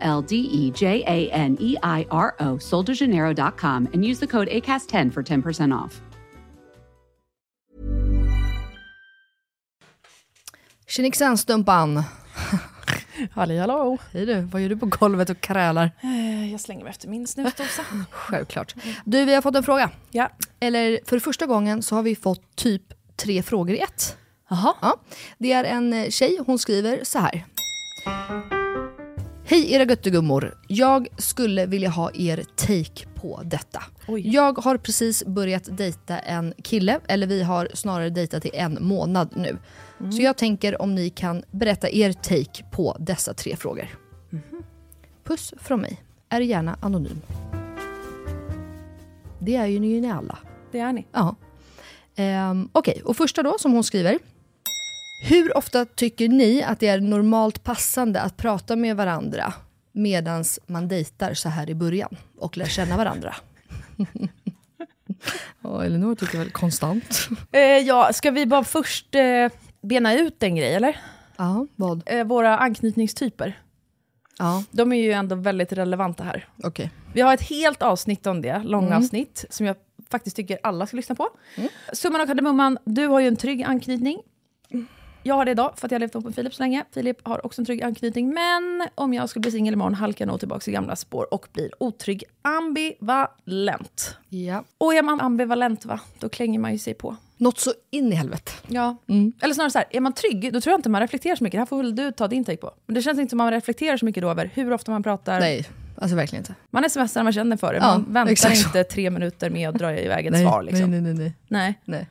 L D E J A N E I R O, soldejaneiro.com, and use the code ACAST10 for 10% off. Tjenixen Stumpan! Halli hallå! Hej du, vad gör du på golvet och krälar? Eh, Jag slänger mig efter min snusdosa. Självklart. Du, vi har fått en fråga. ja. Eller för första gången så har vi fått typ tre frågor i ett. Jaha. Ja. Det är en tjej, hon skriver så här. Hej era göttegummor. Jag skulle vilja ha er take på detta. Oj. Jag har precis börjat dejta en kille, eller vi har snarare dejtat i en månad nu. Så jag tänker om ni kan berätta er take på dessa tre frågor. Puss från mig. Är gärna anonym. Det är ju ni alla. Det är ni. Ja. Ehm, Okej, och första då som hon skriver. Hur ofta tycker ni att det är normalt passande att prata med varandra medan man dejtar så här i början och lär känna varandra? ja, Elinor tycker väl konstant. Eh, ja, ska vi bara först eh, bena ut en grej, eller? Ja, vad? Eh, våra anknytningstyper. Ja, De är ju ändå väldigt relevanta här. okej. Vi har ett helt avsnitt om det, långavsnitt, som jag faktiskt tycker alla ska lyssna på. Summan av kardemumman, du har ju en trygg anknytning. Jag har det idag, för att jag har levt ihop med Filip så länge. Filip har också en trygg anknytning, men om jag skulle bli singel imorgon halkar jag nog tillbaka i gamla spår och blir otrygg ambivalent. Ja. Och är man ambivalent, va? då klänger man ju sig på. Något så in i helvete. Ja. Eller snarare så här, är man trygg, då tror jag inte man reflekterar så mycket. Det här får väl du ta din take på. Men det känns inte som man reflekterar så mycket då över hur ofta man pratar. Nej, alltså verkligen inte. Man smsar när man känner för det. Ja, Man väntar exakt inte tre minuter med att dra iväg ett nej, svar. Liksom. nej, nej, nej, nej. Nej.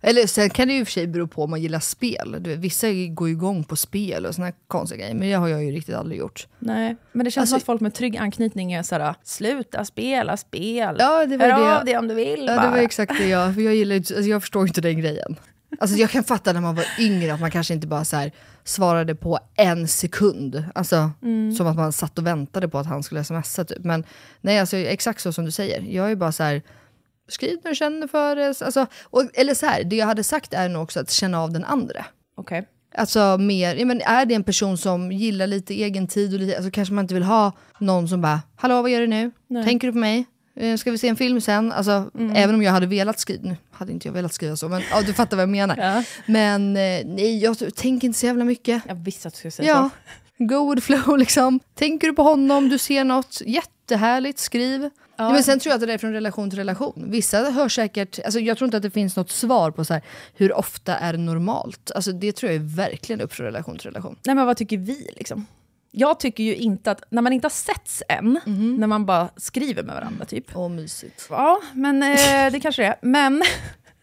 Eller sen kan det ju i och för sig bero på om man gillar spel. Du vet, vissa går ju igång på spel och såna konstiga grejer. Men det har jag ju riktigt aldrig gjort. Nej, men det känns Alltså- som att folk med trygg anknytning är såhär, sluta spela spel. Ja, det var Hör det. av dig om du vill Ja, det bara. var exakt det jag... För jag, gillar, alltså jag förstår inte den grejen. Alltså jag kan fatta när man var yngre att man kanske inte bara så här svarade på en sekund. Alltså som att man satt och väntade på att han skulle smsa typ. Men nej, alltså exakt så som du säger. Jag är bara så här, skriv när du känner för det. Alltså, och, eller så här, det jag hade sagt är nog också att känna av den andra. Okej. Alltså mer, ja, men är det en person som gillar lite egen tid och lite, alltså kanske man inte vill ha någon som bara, hallå vad gör du nu? Tänker du på mig? Eh, Ska vi se en film sen? Alltså, Även om jag hade velat skriva, nu hade inte jag velat skriva så, men ja, du fattar vad jag menar. Ja. Men eh, nej, jag tänker inte så jävla mycket. Jag visste att du skulle säga Ja, så. go with flow liksom. Tänker du på honom, du ser något jättehärligt, skriv. Ja. men sen tror jag att det är från relation till relation. Vissa hör säkert, alltså jag tror inte att det finns något svar på så här, hur ofta är normalt. Alltså det tror jag är verkligen upp från relation till relation. Nej men vad tycker vi liksom? Jag tycker ju inte att, när man inte har setts än, Mhm. när man bara skriver med varandra typ. Åh, mysigt. Ja, men eh, det kanske det är. Men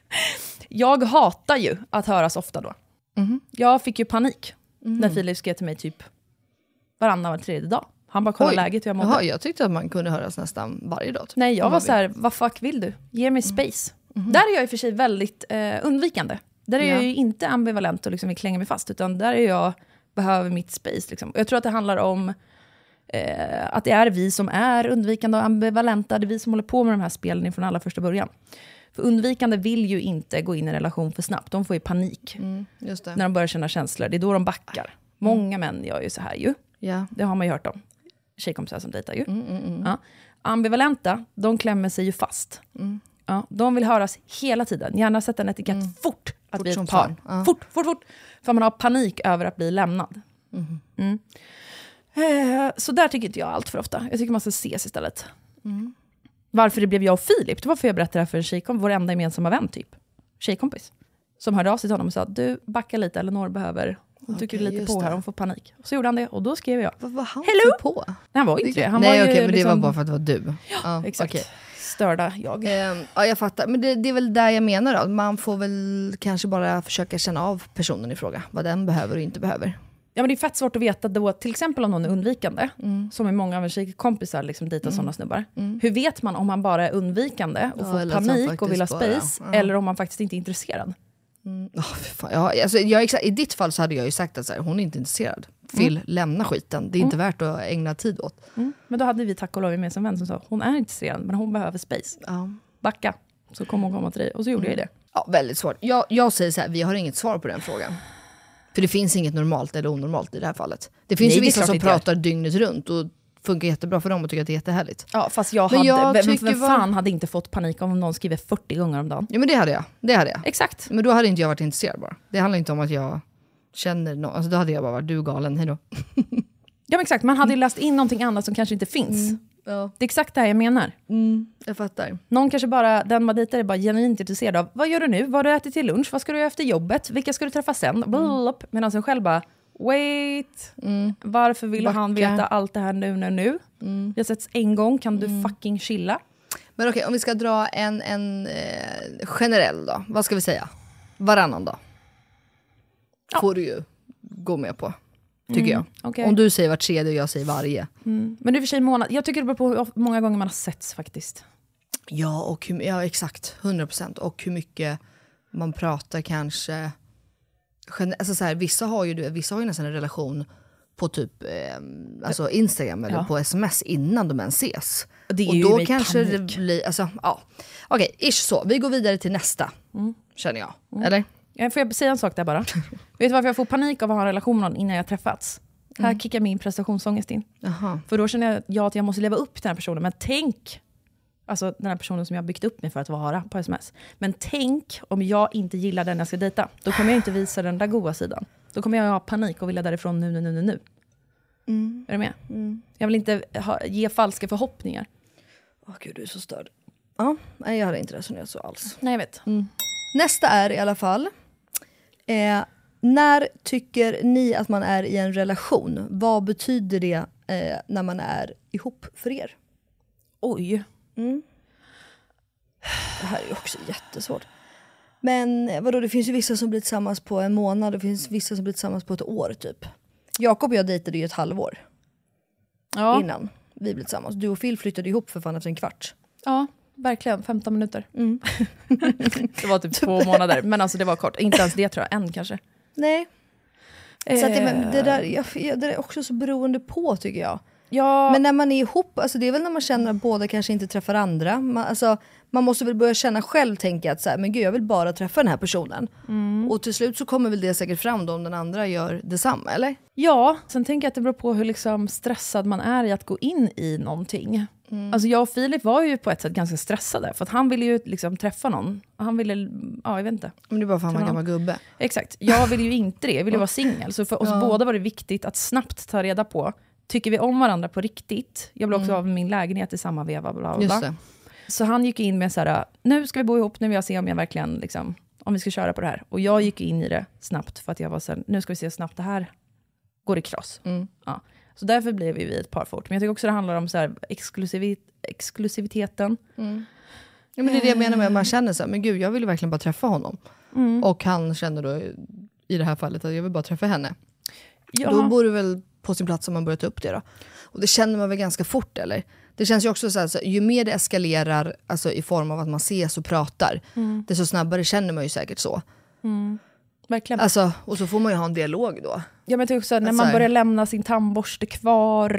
jag hatar ju att höras ofta då. Mhm. Jag fick ju panik när Filip skrev till mig typ varannan var tredje dag. Han bara kollade läget hur jag mådde. Jaha, jag tyckte att man kunde höras nästan varje dag. typ. Nej, jag var så här, vad fuck vill du? Ge mig space. Där är jag i och för sig väldigt eh, undvikande. Där är Ja. jag ju inte ambivalent och liksom vill klänga mig fast, utan där är jag, behöver mitt space. Liksom. Jag tror att det handlar om eh, att det är vi som är undvikande och ambivalenta, det är vi som håller på med de här spelen från allra första början. För undvikande vill ju inte gå in i en relation för snabbt, de får ju panik det. när de börjar känna känslor, det är då de backar. Många män gör ju så här ju. Ja. Det har man ju hört om. Tjejkompisar som dejtar ju. Ja. Ambivalenta, de klämmer sig ju fast. Ja, de vill höras hela tiden. Gärna sätta en etikett fort att Fort bli ett par. Ja. Fort, fort, fort. För man har panik över att bli lämnad. Mm. Eh, så där tycker inte jag allt för ofta. Jag tycker man ska ses istället. Varför det blev jag och Filip, det var för jag berättade det här för en tjejkompis, vår enda gemensamma vän typ. Tjejkompis. Som hörde av sig till honom och sa, du backa lite, Elinor behöver Hon tycker Okej, lite på här, det. hon får panik. Så gjorde han det, och då skrev jag. Vad var han Hello? på? Nej, han var inte det. Han Nej var okej, ju men det liksom, var bara för att det var du. Ja, Exakt. okej. Störda jag. Ehm, ja, jag fattar. Men det, det är väl där jag menar då. Man får väl kanske bara försöka känna av personen i fråga. Vad den behöver och inte behöver. Ja, men det är fett svårt att veta då, till exempel om någon är undvikande, Mm. som är många av ens kompisar liksom dejtar sådana snubbar. Hur vet man om man bara är undvikande och Ja, får panik och vill ha space, ja. eller om man faktiskt inte är intresserad? Oh, fan, ja, alltså, jag, I ditt fall så hade jag ju sagt att så här, hon är inte intresserad. Phil, lämna skiten. Det är inte värt att ägna tid åt. Mm. Men då hade vi tack och lov en gemensam vän som sa, hon är intresserad, men hon behöver space. Ja. Backa, så kommer hon komma till dig. Och så gjorde jag det. Ja, väldigt svårt. Jag, jag säger så här, vi har inget svar på den frågan. För det finns inget normalt eller onormalt i det här fallet. Det finns Nej, ju vissa som gör. pratar dygnet runt och funkar jättebra för dem och tycker att det är jättehärligt. Ja, fast jag Men hade, jag vem, vem var- fan hade inte fått panik om någon skriver 40 gånger om dagen? Ja men det hade jag. Det hade jag. Exakt. Men då hade inte jag varit intresserad bara. Det handlar inte om att jag känner någon. Alltså då hade jag bara varit, du är galen, hejdå. Ja men exakt, man hade ju läst in någonting annat som kanske inte finns. Ja. Det är exakt det här jag menar. Jag fattar. Någon kanske bara, den man dejtar är bara genuint intresserad av, vad gör du nu? Vad har du ätit till lunch? Vad ska du göra efter jobbet? Vilka ska du träffa sen? Mm. Medan en själv bara, wait, varför vill han Backa. veta allt det här nu, nu, nu? Vi har setts en gång, kan du fucking chilla? Men okej, om vi ska dra en, en eh, generell då. Vad ska vi säga? Varannan dag. Får du ju gå med på. Tycker jag. okej. Om du säger var tredje och jag säger varje. Men det är i och för sig månad, jag tycker det beror på hur många gånger man har setts faktiskt. Ja, och hur, ja exakt. 100%. Och hur mycket man pratar kanske. Alltså så här, vissa, har ju, vissa har ju nästan en relation på typ eh, alltså Instagram eller Ja. på sms innan de ens ses. Det och då kanske panik. det blir, alltså ja. Okej, ish så. Vi går vidare till nästa. Mm. Känner jag. Eller? Ja, Får jag säga en sak där bara? Vet du varför jag får panik av att ha en relation med någon innan jag träffats? Här kickar min prestationsångest in. Jaha. För då känner jag att jag måste leva upp till den här personen. Men tänk, alltså den här personen som jag byggt upp mig för att vara på sms. Men tänk om jag inte gillar den jag ska dejta. Då kommer jag inte visa den där goda sidan. Då kommer jag ha panik och vilja därifrån nu, nu, nu, nu, nu. Är du med? Jag vill inte ha, ge falska förhoppningar. Åh gud, du är så störd. Ja, nej jag hade inte resonerat så alls. Nej, jag vet. Nästa är i alla fall, eh, när tycker ni att man är i en relation? Vad betyder det eh, när man är ihop för er? Oj. Det här är ju också jättesvårt. Men eh, vadå, det finns ju vissa som blir tillsammans på en månad, det finns vissa som blir tillsammans på ett år typ. Jakob och jag dejtade ju ett halvår Ja, innan vi blev tillsammans. Du och Phil flyttade ihop för fan efter en kvart. ja, verkligen. 15 minuter. det var typ två månader. Men alltså det var kort. Inte ens det tror jag. En kanske. Nej. Så att det, men det, Eh, där, jag- det där är också så beroende på tycker jag. Ja, Men när man är ihop, alltså det är väl när man känner att båda kanske inte träffar andra. Man, alltså, man måste väl börja känna själv, tänka att så här, men gud jag vill bara träffa den här personen. Och till slut så kommer väl det säkert fram då om den andra gör detsamma, eller? Ja, sen tänker jag att det beror på hur liksom stressad man är i att gå in i någonting. Alltså jag och Filip var ju på ett sätt ganska stressade, för att han ville ju liksom träffa någon. Han ville, ja jag vet inte. Men det är bara för att han var gammal gubbe. Exakt, jag ville ju inte det, jag ville vara singel. Så för oss båda var det viktigt att snabbt ta reda på, tycker vi om varandra på riktigt? Jag blev också av med min lägenhet i samma veva. Bla, bla, bla. Så han gick in med så här, nu ska vi bo ihop, nu vill jag se om jag verkligen, liksom, om vi ska köra på det här. Och jag gick in i det snabbt, för att jag var så här, nu ska vi se hur snabbt det här går i kross. Mm. Ja. Så därför blev vi ett par fort. Men jag tycker också det handlar om så här, exklusivi- exklusiviteten. Ja, men det är det jag menar med att man känner så här, men gud jag vill verkligen bara träffa honom. Och han känner då i det här fallet att jag vill bara träffa henne. Ja. Då borde väl på sin plats om man börjar ta upp det då. Och det känner man väl ganska fort eller? Det känns ju också så här, så ju mer det eskalerar alltså, i form av att man ses och pratar, desto snabbare känner man ju säkert så. Verkligen. Alltså, och så får man ju ha en dialog då. Ja, men jag tycker också att när Att man börjar lämna sin tandborste kvar,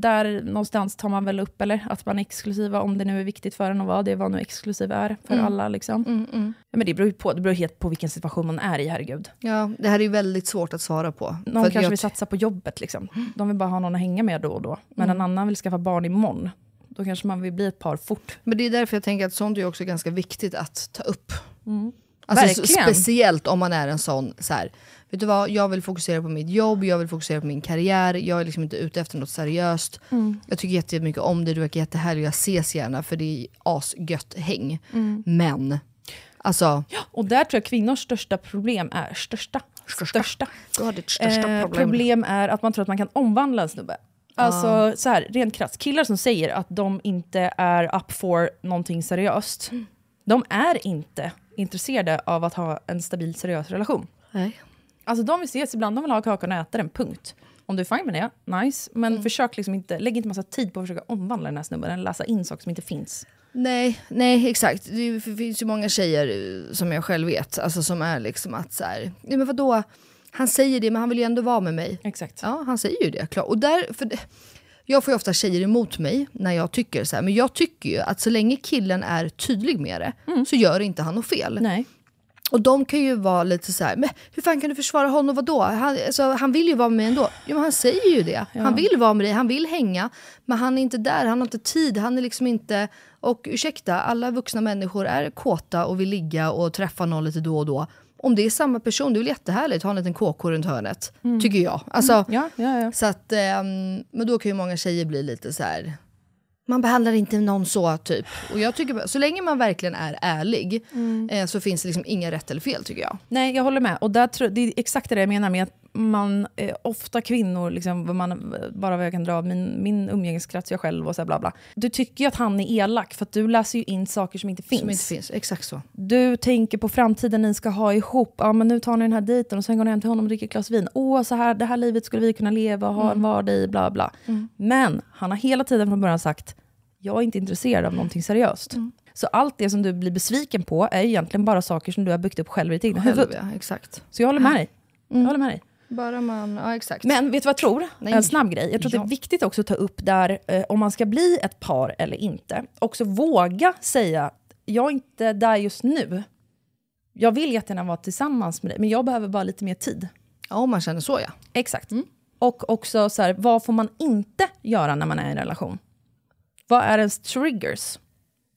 där någonstans tar man väl upp, eller? Att man är exklusiva, om det nu är viktigt för en och vad det är, vad nu exklusiv är för alla. Liksom. Ja, men det beror ju på, det beror helt på vilken situation man är i, herregud. Ja, det här är ju väldigt svårt att svara på. Någon att kanske jag- vill satsa på jobbet, liksom. de vill bara ha någon att hänga med då och då. Men en annan vill skaffa barn imorgon. Då kanske man vill bli ett par fort. Men det är därför jag tänker att sånt är också ganska viktigt att ta upp. Alltså, speciellt om man är en sån, så här, vet du vad, jag vill fokusera på mitt jobb, jag vill fokusera på min karriär, jag är liksom inte ute efter något seriöst. Jag tycker jätte- jättemycket om det, du verkar jättehärlig, jag ses gärna för det är asgött häng. Men, alltså, Och där tror jag kvinnors största problem är, största, största. Du har ditt största Eh, problem. problem är att man tror att man kan omvandla en snubbe. Alltså så här, rent krasst, killar som säger att de inte är up for någonting seriöst, de är inte intresserade av att ha en stabil seriös relation. Nej. Alltså de vill ses ibland, de vill ha kakan och äta den, punkt. Om du är fine med det, nice. Men Mm. försök liksom inte, lägg inte massa tid på att försöka omvandla den här snubben, eller läsa in saker som inte finns. Nej, nej exakt. Det finns ju många tjejer eh, som jag själv vet, alltså som är liksom att så här, nej men vadå, han säger det men han vill ju ändå vara med mig. Exakt. Ja, han säger ju det. Klart. Och där, för det, jag får ju ofta tjejer emot mig när jag tycker så här, men jag tycker ju att så länge killen är tydlig med det så gör inte han något fel. Nej. Och de kan ju vara lite så här, men hur fan kan du försvara honom, vadå? Han, alltså, han vill ju vara med mig ändå. Jo men han säger ju det. Han vill vara med dig, han vill hänga. Men han är inte där, han har inte tid, han är liksom inte... Och ursäkta, alla vuxna människor är kåta och vill ligga och träffa någon lite då och då. Om det är samma person, det är väl jättehärligt, ha en liten KK runt hörnet. Tycker jag. Alltså, Ja, ja, ja. Så att, ehm, men då kan ju många tjejer bli lite så här. Man behandlar inte någon så, typ. Och jag tycker, så länge man verkligen är ärlig eh, så finns det liksom inga rätt eller fel tycker jag. Nej, jag håller med. Och där det är exakt det jag menar med att man, eh, ofta kvinnor, liksom, man, bara vad jag kan dra av min, min umgängeskrets, jag själv och så här bla bla. Du tycker ju att han är elak för att du läser ju in saker som inte finns. Som inte finns, exakt så. Du tänker på framtiden ni ska ha ihop. Ja, men nu tar ni den här dejten och sen går ni hem till honom och dricker ett glas vin. Åh, så här, det här livet skulle vi kunna leva och ha en vardag i, bla bla. Men han har hela tiden från början sagt, jag är inte intresserad av någonting seriöst. Så allt det som du blir besviken på är egentligen bara saker som du har byggt upp själv i ditt egna huvud. ja, exakt. Så jag håller med dig. Jag håller med dig. Bara man, ja exakt. Men vet du vad jag tror? Nej. En snabb grej. Jag tror att Ja. det är viktigt också att ta upp där, eh, om man ska bli ett par eller inte, också våga säga, jag är inte där just nu. Jag vill jättegärna vara tillsammans med dig, men jag behöver bara lite mer tid. ja, om man känner så ja. Exakt. Och också så här, vad får man inte göra när man är i en relation? Vad är ens triggers?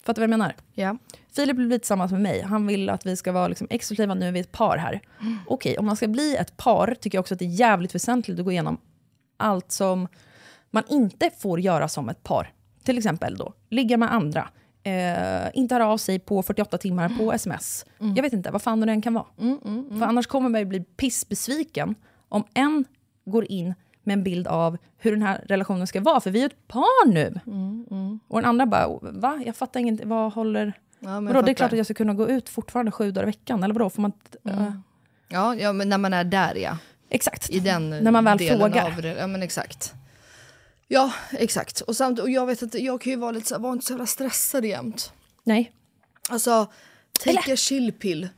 Fattar du vad jag menar? ja. Filip vill bli tillsammans med mig. Han vill att vi ska vara liksom exklusiva, nu är vi ett par här. Okej, om man ska bli ett par tycker jag också att det är jävligt väsentligt att gå igenom allt som man inte får göra som ett par. Till exempel då, ligga med andra, eh, inte höra av sig på 48 timmar på sms. Jag vet inte, vad fan det än kan vara. För annars kommer man ju bli pissbesviken om en går in med en bild av hur den här relationen ska vara, för vi är ett par nu. Och den andra bara, va? Jag fattar ingenting, vad håller... Ja, Vadå, det är klart att jag ska kunna gå ut fortfarande sju dagar i veckan, eller vadå? Får man, eh, ja, ja, men när man är där ja. exakt. I den När man väl delen frågar. Av. Ja men exakt. Ja, exakt. Och, samt, och jag vet att jag kan ju vara lite så var inte så jävla stressad jämt. Nej. Alltså, take a chill pill.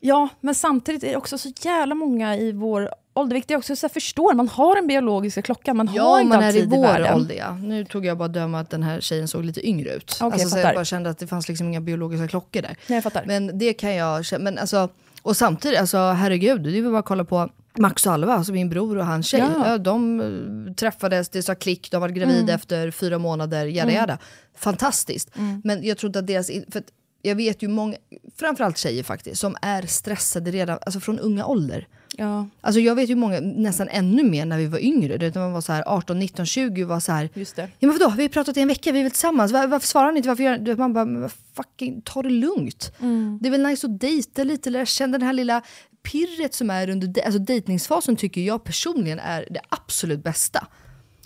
Ja, men samtidigt är det också så jävla många i vår ålder, vilket jag också så förstår. Man har den biologiska klockan, man har Ja, inte man är i vår ålder ja. Nu tog jag bara döma att den här tjejen såg lite yngre ut. Okej, alltså, så fattar. jag bara kände att det fanns liksom inga biologiska klockor där. Nej, jag fattar. Men det kan jag känna, men alltså, och samtidigt, alltså herregud, det är bara att kolla på Max och Alva, alltså min bror och hans tjej. Ja. Mm. De eh, träffades, det sa klick, de var gravida efter fyra månader, jada jada. Fantastiskt. Men jag tror inte att deras, för att jag vet ju många, framförallt tjejer faktiskt, som är stressade redan alltså från unga ålder. Ja, Alltså jag vet ju många, nästan ännu mer när vi var yngre, när man var så här 18, 19, 20 var så här just det. Ja men vadå, vi har pratat i en vecka, vi är väl tillsammans, Var, varför svarar ni inte? Varför gör, man bara, fucking ta det lugnt. Det är väl nice att dejta lite, lära känna den här lilla pirret som är under de- alltså dejtningsfasen tycker jag personligen är det absolut bästa.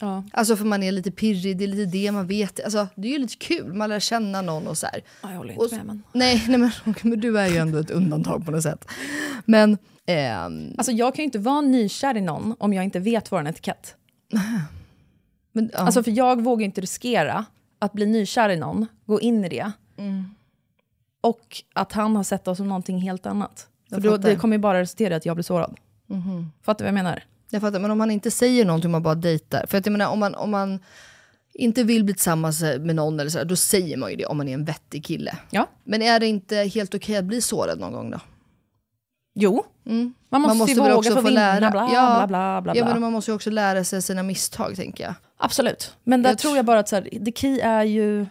Ja. Alltså för man är lite pirrig, det är lite det man vet, alltså det är ju lite kul, man lär känna någon och så här. Ja, jag håller Och, inte med. Men... nej, nej men, men du är ju ändå ett undantag på något sätt. Men, ehm, Alltså, jag kan ju inte vara nykär i någon om jag inte vet vår etikett. men ja. Alltså, för jag vågar inte riskera att bli nykär i någon, gå in i det. Och att han har sett oss som någonting helt annat. För då, det kommer ju bara resultera i att jag blir sårad. Fattar du vad jag menar? Jag fattar, men om man inte säger någonting, man bara dejtar. För att jag menar, om man, om man inte vill bli tillsammans med någon, eller så, då säger man ju det om man är en vettig kille. Ja. Men är det inte helt okej att bli sårad någon gång då? Jo. Man måste, man måste ju våga också få vinna, lära. bla, ja, bla, bla, bla, ja, bla. men man måste ju också lära sig sina misstag, tänker jag. Absolut. Men där Jag tror tr- jag bara att så här, the key är ju,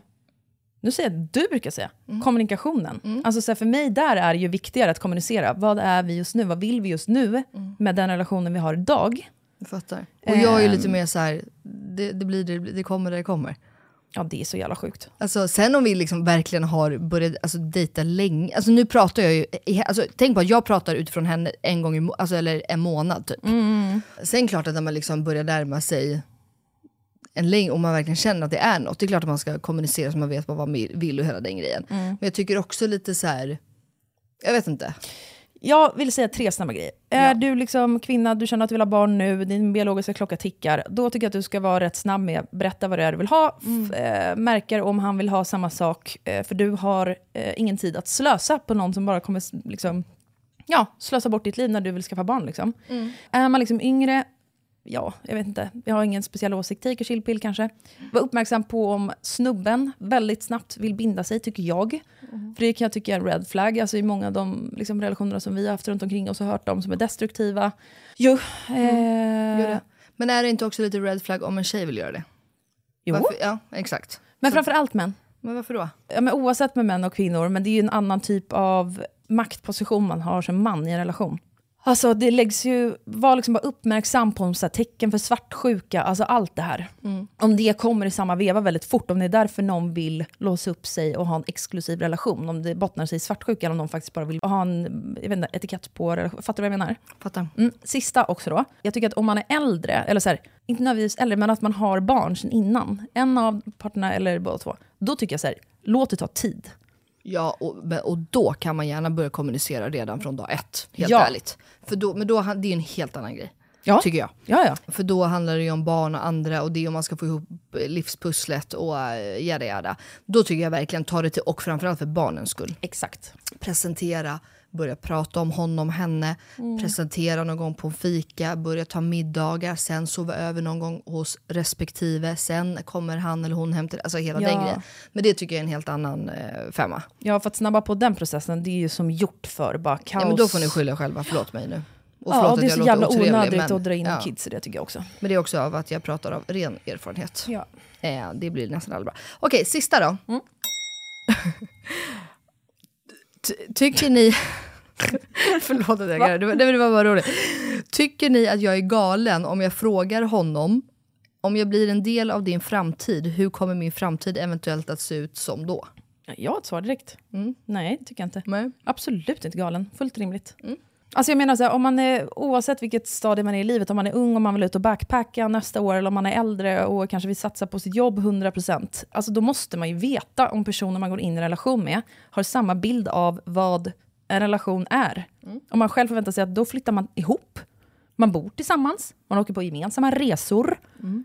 nu säger jag du brukar säga, Mm. kommunikationen. Alltså så här, för mig där är det ju viktigare att kommunicera. Vad är vi just nu? Vad vill vi just nu Mm. med den relationen vi har idag? Jag fattar. Och jag är ju lite Ehm. mer så här, det, det blir det, det kommer det kommer. Ja, det är så jävla sjukt. Alltså, sen om vi liksom verkligen har börjat alltså, dejta länge, alltså nu pratar jag ju, alltså, tänk på att jag pratar utifrån henne en gång i alltså, eller en månad typ. Sen klart att när man liksom börjar närma sig en längre, och man verkligen känner att det är något, det är klart att man ska kommunicera så man vet vad man vill och hela den grejen. Men jag tycker också lite så här. jag vet inte. Jag vill säga tre snabba grejer. Är du liksom kvinna, du känner att du vill ha barn nu, din biologiska klocka tickar, då tycker jag att du ska vara rätt snabb med att berätta vad det är du vill ha. Mm. Eh, märker om han vill ha samma sak, eh, för du har eh, ingen tid att slösa på någon som bara kommer liksom, ja, slösa bort ditt liv när du vill skaffa barn. Liksom. Är man liksom yngre, ja, jag vet inte, jag har ingen speciell åsikt, take a chill pill kanske. Var uppmärksam på om snubben väldigt snabbt vill binda sig, tycker jag. För det kan jag tycka är en red flag, alltså i många av de liksom, relationerna som vi har haft runt omkring oss och hört om som är destruktiva. Jo, eh, Gör det. Men är det inte också lite red flag om en tjej vill göra det? jo. Varför? Ja, exakt. men framför allt män. Men varför då? Ja, men oavsett med män och kvinnor, men det är ju en annan typ av maktposition man har som man i en relation. Alltså det läggs ju, var liksom bara uppmärksam på så tecken för svartsjuka, alltså allt det här. Om det kommer i samma veva väldigt fort, om det är därför någon vill låsa upp sig och ha en exklusiv relation, om det bottnar sig i svartsjuka eller om någon faktiskt bara vill ha en jag vet inte, etikett på relation. Fattar du vad jag menar? Fattar. Mm, sista också då. Jag tycker att om man är äldre, eller så här, inte nödvändigtvis äldre, men att man har barn sedan innan, en av parterna eller båda två, då tycker jag så här, låt det ta tid. Ja, och, och då kan man gärna börja kommunicera redan från dag ett. Helt Ja. ärligt. För då, men då, det är en helt annan grej. Ja. Tycker jag. Ja, ja. För då handlar det ju om barn och andra och det är om man ska få ihop eh, livspusslet och uh, jada jada. Då tycker jag verkligen ta det till, och framförallt för barnens skull. Exakt. Presentera, börja prata om honom, henne, presentera någon gång på en fika, börja ta middagar, sen sova över någon gång hos respektive, sen kommer han eller hon hem till, alltså hela Ja. den grejen. Men det tycker jag är en helt annan eh, femma. Ja, för att snabba på den processen, det är ju som gjort för bara kaos. Ja, men då får ni skylla själva, förlåt mig nu. Och Ja, och det är så jävla onödigt men- att dra in ja. kids i det tycker jag också. Men det är också av att jag pratar av ren erfarenhet. Ja. Eh, det blir nästan aldrig bra. Okej, sista då. Mm. Ty- tycker ni... Förlåt att jag garvar, det, var- det var bara roligt. Tycker ni att jag är galen om jag frågar honom om jag blir en del av din framtid, hur kommer min framtid eventuellt att se ut som då? Jag har ett svar direkt. Nej, tycker jag inte. Nej. Absolut inte galen. Fullt rimligt. Alltså jag menar så här, om man är, oavsett vilket stadie man är i livet, om man är ung och man vill ut och backpacka nästa år, eller om man är äldre och kanske vill satsa på sitt jobb 100%, alltså då måste man ju veta om personen man går in i relation med har samma bild av vad en relation är. Om man själv förväntar sig att då flyttar man ihop, man bor tillsammans, man åker på gemensamma resor,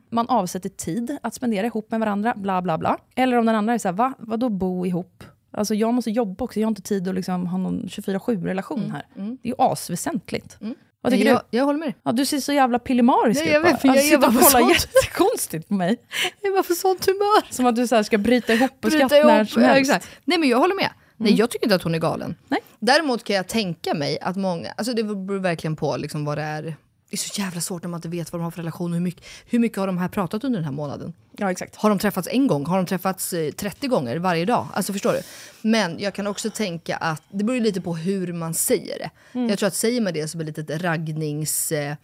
man avsätter tid att spendera ihop med varandra, bla bla bla. Eller om den andra är så här, va? Vadå bo ihop? Alltså jag måste jobba också, jag har inte tid att liksom ha någon 24-7-relation här. Det är ju asväsentligt. Vad tycker jag, du? jag håller med dig. Ja, du ser så jävla pillemarisk ut jag vet, jag Alltså, och bara kollar sånt. jättekonstigt på mig. Jag var för sånt humör. Som att du så ska bryta ihop och skratta när som helst. exakt. Nej men jag håller med. Nej jag tycker inte att hon är galen. Nej. Däremot kan jag tänka mig att många, alltså det beror verkligen på liksom vad det är. Det är så jävla svårt när man inte vet vad de har för relation hur mycket, hur mycket har de här pratat under den här månaden? Ja, exakt. Har de träffats en gång? Har de träffats eh, 30 gånger varje dag? Alltså förstår du? Men jag kan också tänka att det beror lite på hur man säger det. Jag tror att säger man det som ett litet raggnings... Eh,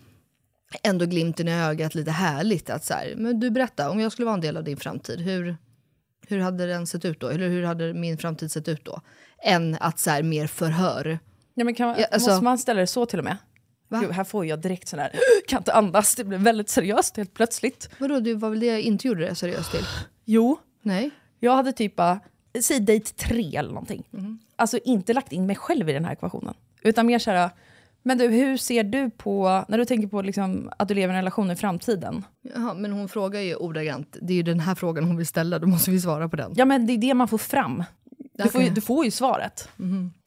ändå glimten i ögat, lite härligt att så här, men du berätta, om jag skulle vara en del av din framtid, hur, hur hade den sett ut då? Eller hur hade min framtid sett ut då? Än att så här, mer förhör. Ja, men kan man, Ja, alltså- måste man ställa det så till och med? Gud, här får jag direkt sån här, kan inte andas, det blir väldigt seriöst helt plötsligt. Vadå, det var väl det jag inte gjorde det seriöst till? Jo, Nej. jag hade typ bara, säg dejt tre eller någonting. Mhm. Alltså inte lagt in mig själv i den här ekvationen. Utan mer såhär, men du, hur ser du på, när du tänker på liksom, att du lever i en relation i framtiden? Jaha, men hon frågar ju ordagrant, det är ju den här frågan hon vill ställa, då måste vi svara på den. Ja men det är det man får fram. Du, får, ju, du får ju svaret.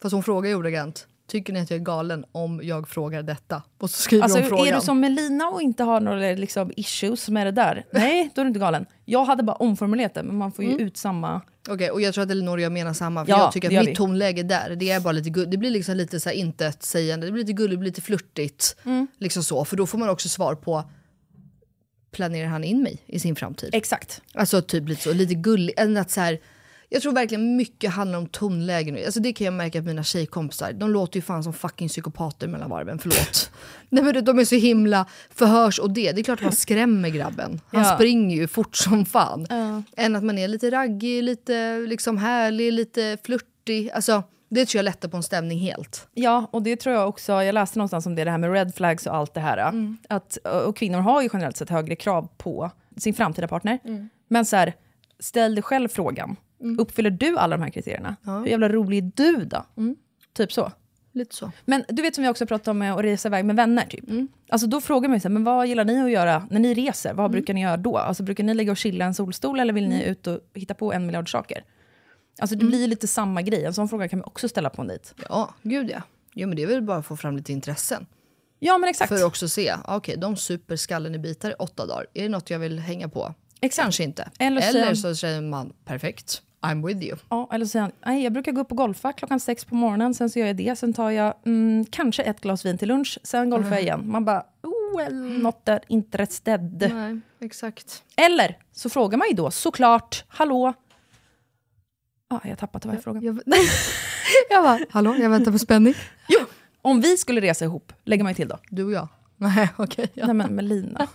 Fast hon frågar ju ordagrant, tycker ni att jag är galen om jag frågar detta? Och så skriver Alltså, hon frågan. är du som Melina och inte har några liksom, issues med det där? Nej, då är du inte galen. Jag hade bara omformulerat det, men man får ju ut samma... Okej, och jag tror att Elinor och jag menar samma. För Ja, jag tycker att vi. mitt tonläge där, det är bara lite gull- Det blir liksom lite så här intetsägande, det blir lite gulligt, det blir lite flörtigt. Mm. Liksom så, för då får man också svar på, planerar han in mig i sin framtid? Exakt. Alltså typ lite så, lite gulligt. än Att så här, Jag tror verkligen mycket handlar om tonläge nu. Alltså det kan jag märka på mina tjejkompisar. De låter ju fan som fucking psykopater mellan varven, förlåt. Nej men de är så himla förhörs och det. Det är klart att man skrämmer grabben. Han Ja. springer ju fort som fan. Än att man är lite raggig, lite liksom härlig, lite flörtig. Alltså det tror jag lättar på en stämning helt. Ja, och det tror jag också, jag läste någonstans om det, det här med red flags och allt det här. Att, och kvinnor har ju generellt sett högre krav på sin framtida partner. Men så här, ställ dig själv frågan, uppfyller du alla de här kriterierna? Hur jävla rolig är du då? Typ så. Lite så. Men du vet som jag också pratat om att resa iväg med vänner. Typ. Alltså då frågar man ju så här, men vad gillar ni att göra när ni reser? Vad brukar ni göra då? Alltså brukar ni ligga och chilla en solstol eller vill ni ut och hitta på en miljard saker? Alltså det blir lite samma grej. En sån fråga kan man också ställa på en dejt. Ja, gud ja. Jo men det är väl bara att få fram lite intressen. Ja men exakt. För att också se, ah, okej de super skallen i bitar i åtta dagar. Är det något jag vill hänga på? Exakt. Kanske inte. Eller Eller, så- så säger man perfekt, I'm with you. Ja, eller han, nej jag brukar gå upp och golfa klockan sex på morgonen, sen så gör jag det, sen tar jag mm, kanske ett glas vin till lunch, sen golfar jag igen. Man bara, oh, well, not that interested. Nej, exakt. Eller så frågar man ju då såklart, hallå? Ah, jag har tappat vad jag. Jag, nej. jag bara, hallå jag väntar på spänning. Jo, om vi skulle resa ihop, lägger man ju till då. Du och jag. Nej okej. ja. Nej men med Lina.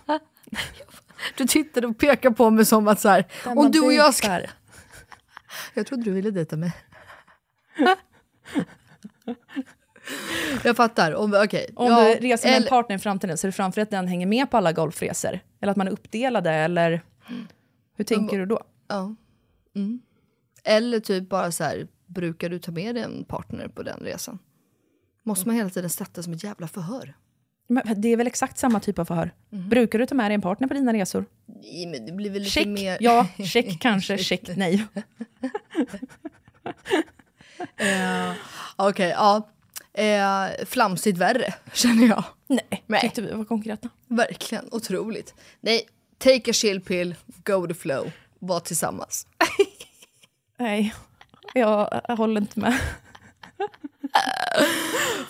Du tittade och pekade på mig som att så här, om du och jag ska... Jag trodde du ville dejta mig. jag fattar. Om, okay. Om ja, du reser med en partner i framtiden, är det framför att den hänger med på alla golfresor? Eller att man är uppdelade, eller hur tänker du då? Ja. Mm. Eller typ bara så här, brukar du ta med dig en partner på den resan? Måste man hela tiden sätta som ett jävla förhör? Det är väl exakt samma typ av förhör? Brukar du ta med dig en partner på dina resor? Nej, men det blir väl lite Check, mer... ja. Check kanske, check nej. Eh, Okej, ja. Eh, flamsigt värre, känner jag. Nej, Nej. tyckte vi var konkreta. Verkligen otroligt. Nej, take a chill pill, go with the flow, var tillsammans. Nej, jag håller inte med.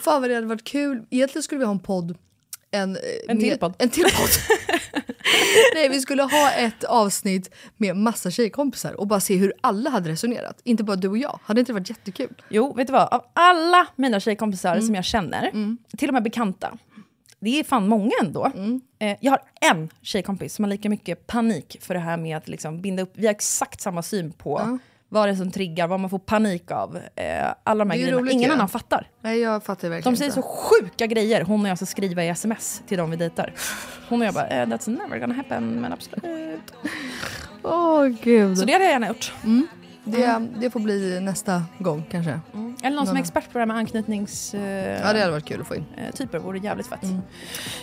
Fan vad det hade varit kul. Egentligen skulle vi ha en podd. En, eh, En till med- podd. En till podd. Nej, vi skulle ha ett avsnitt med massa tjejkompisar och bara se hur alla hade resonerat. Inte bara du och jag. Hade inte det varit jättekul? Jo, vet du vad? Av alla mina tjejkompisar Mm. som jag känner, till och med bekanta, det är fan många ändå. Mm. Eh, jag har en tjejkompis som har lika mycket panik för det här med att liksom binda upp. Vi har exakt samma syn på vad det är som triggar, vad man får panik av. Eh, alla de här grejerna. roligt Ingen ju. annan fattar. Nej, jag fattar verkligen De säger inte. så sjuka grejer, hon och jag ska skriva i sms till dem vi dejtar. Hon och jag bara, eh, that's never gonna happen, men absolut. Åh gud. Så det hade jag gärna gjort. Det, det får bli nästa gång kanske. Eller någon som är expert på det här med anknytningstyper. Ja, det hade varit kul att få in. typer vore jävligt fett.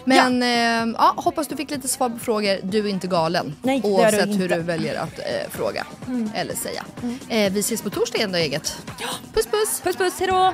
Men ja. ja, hoppas du fick lite svar på frågor. Du är inte galen. Nej, det är du Oavsett hur inte. du väljer att eh, fråga eller säga. Eh, vi ses på torsdag igen då eget. Puss puss! Puss puss, hejdå!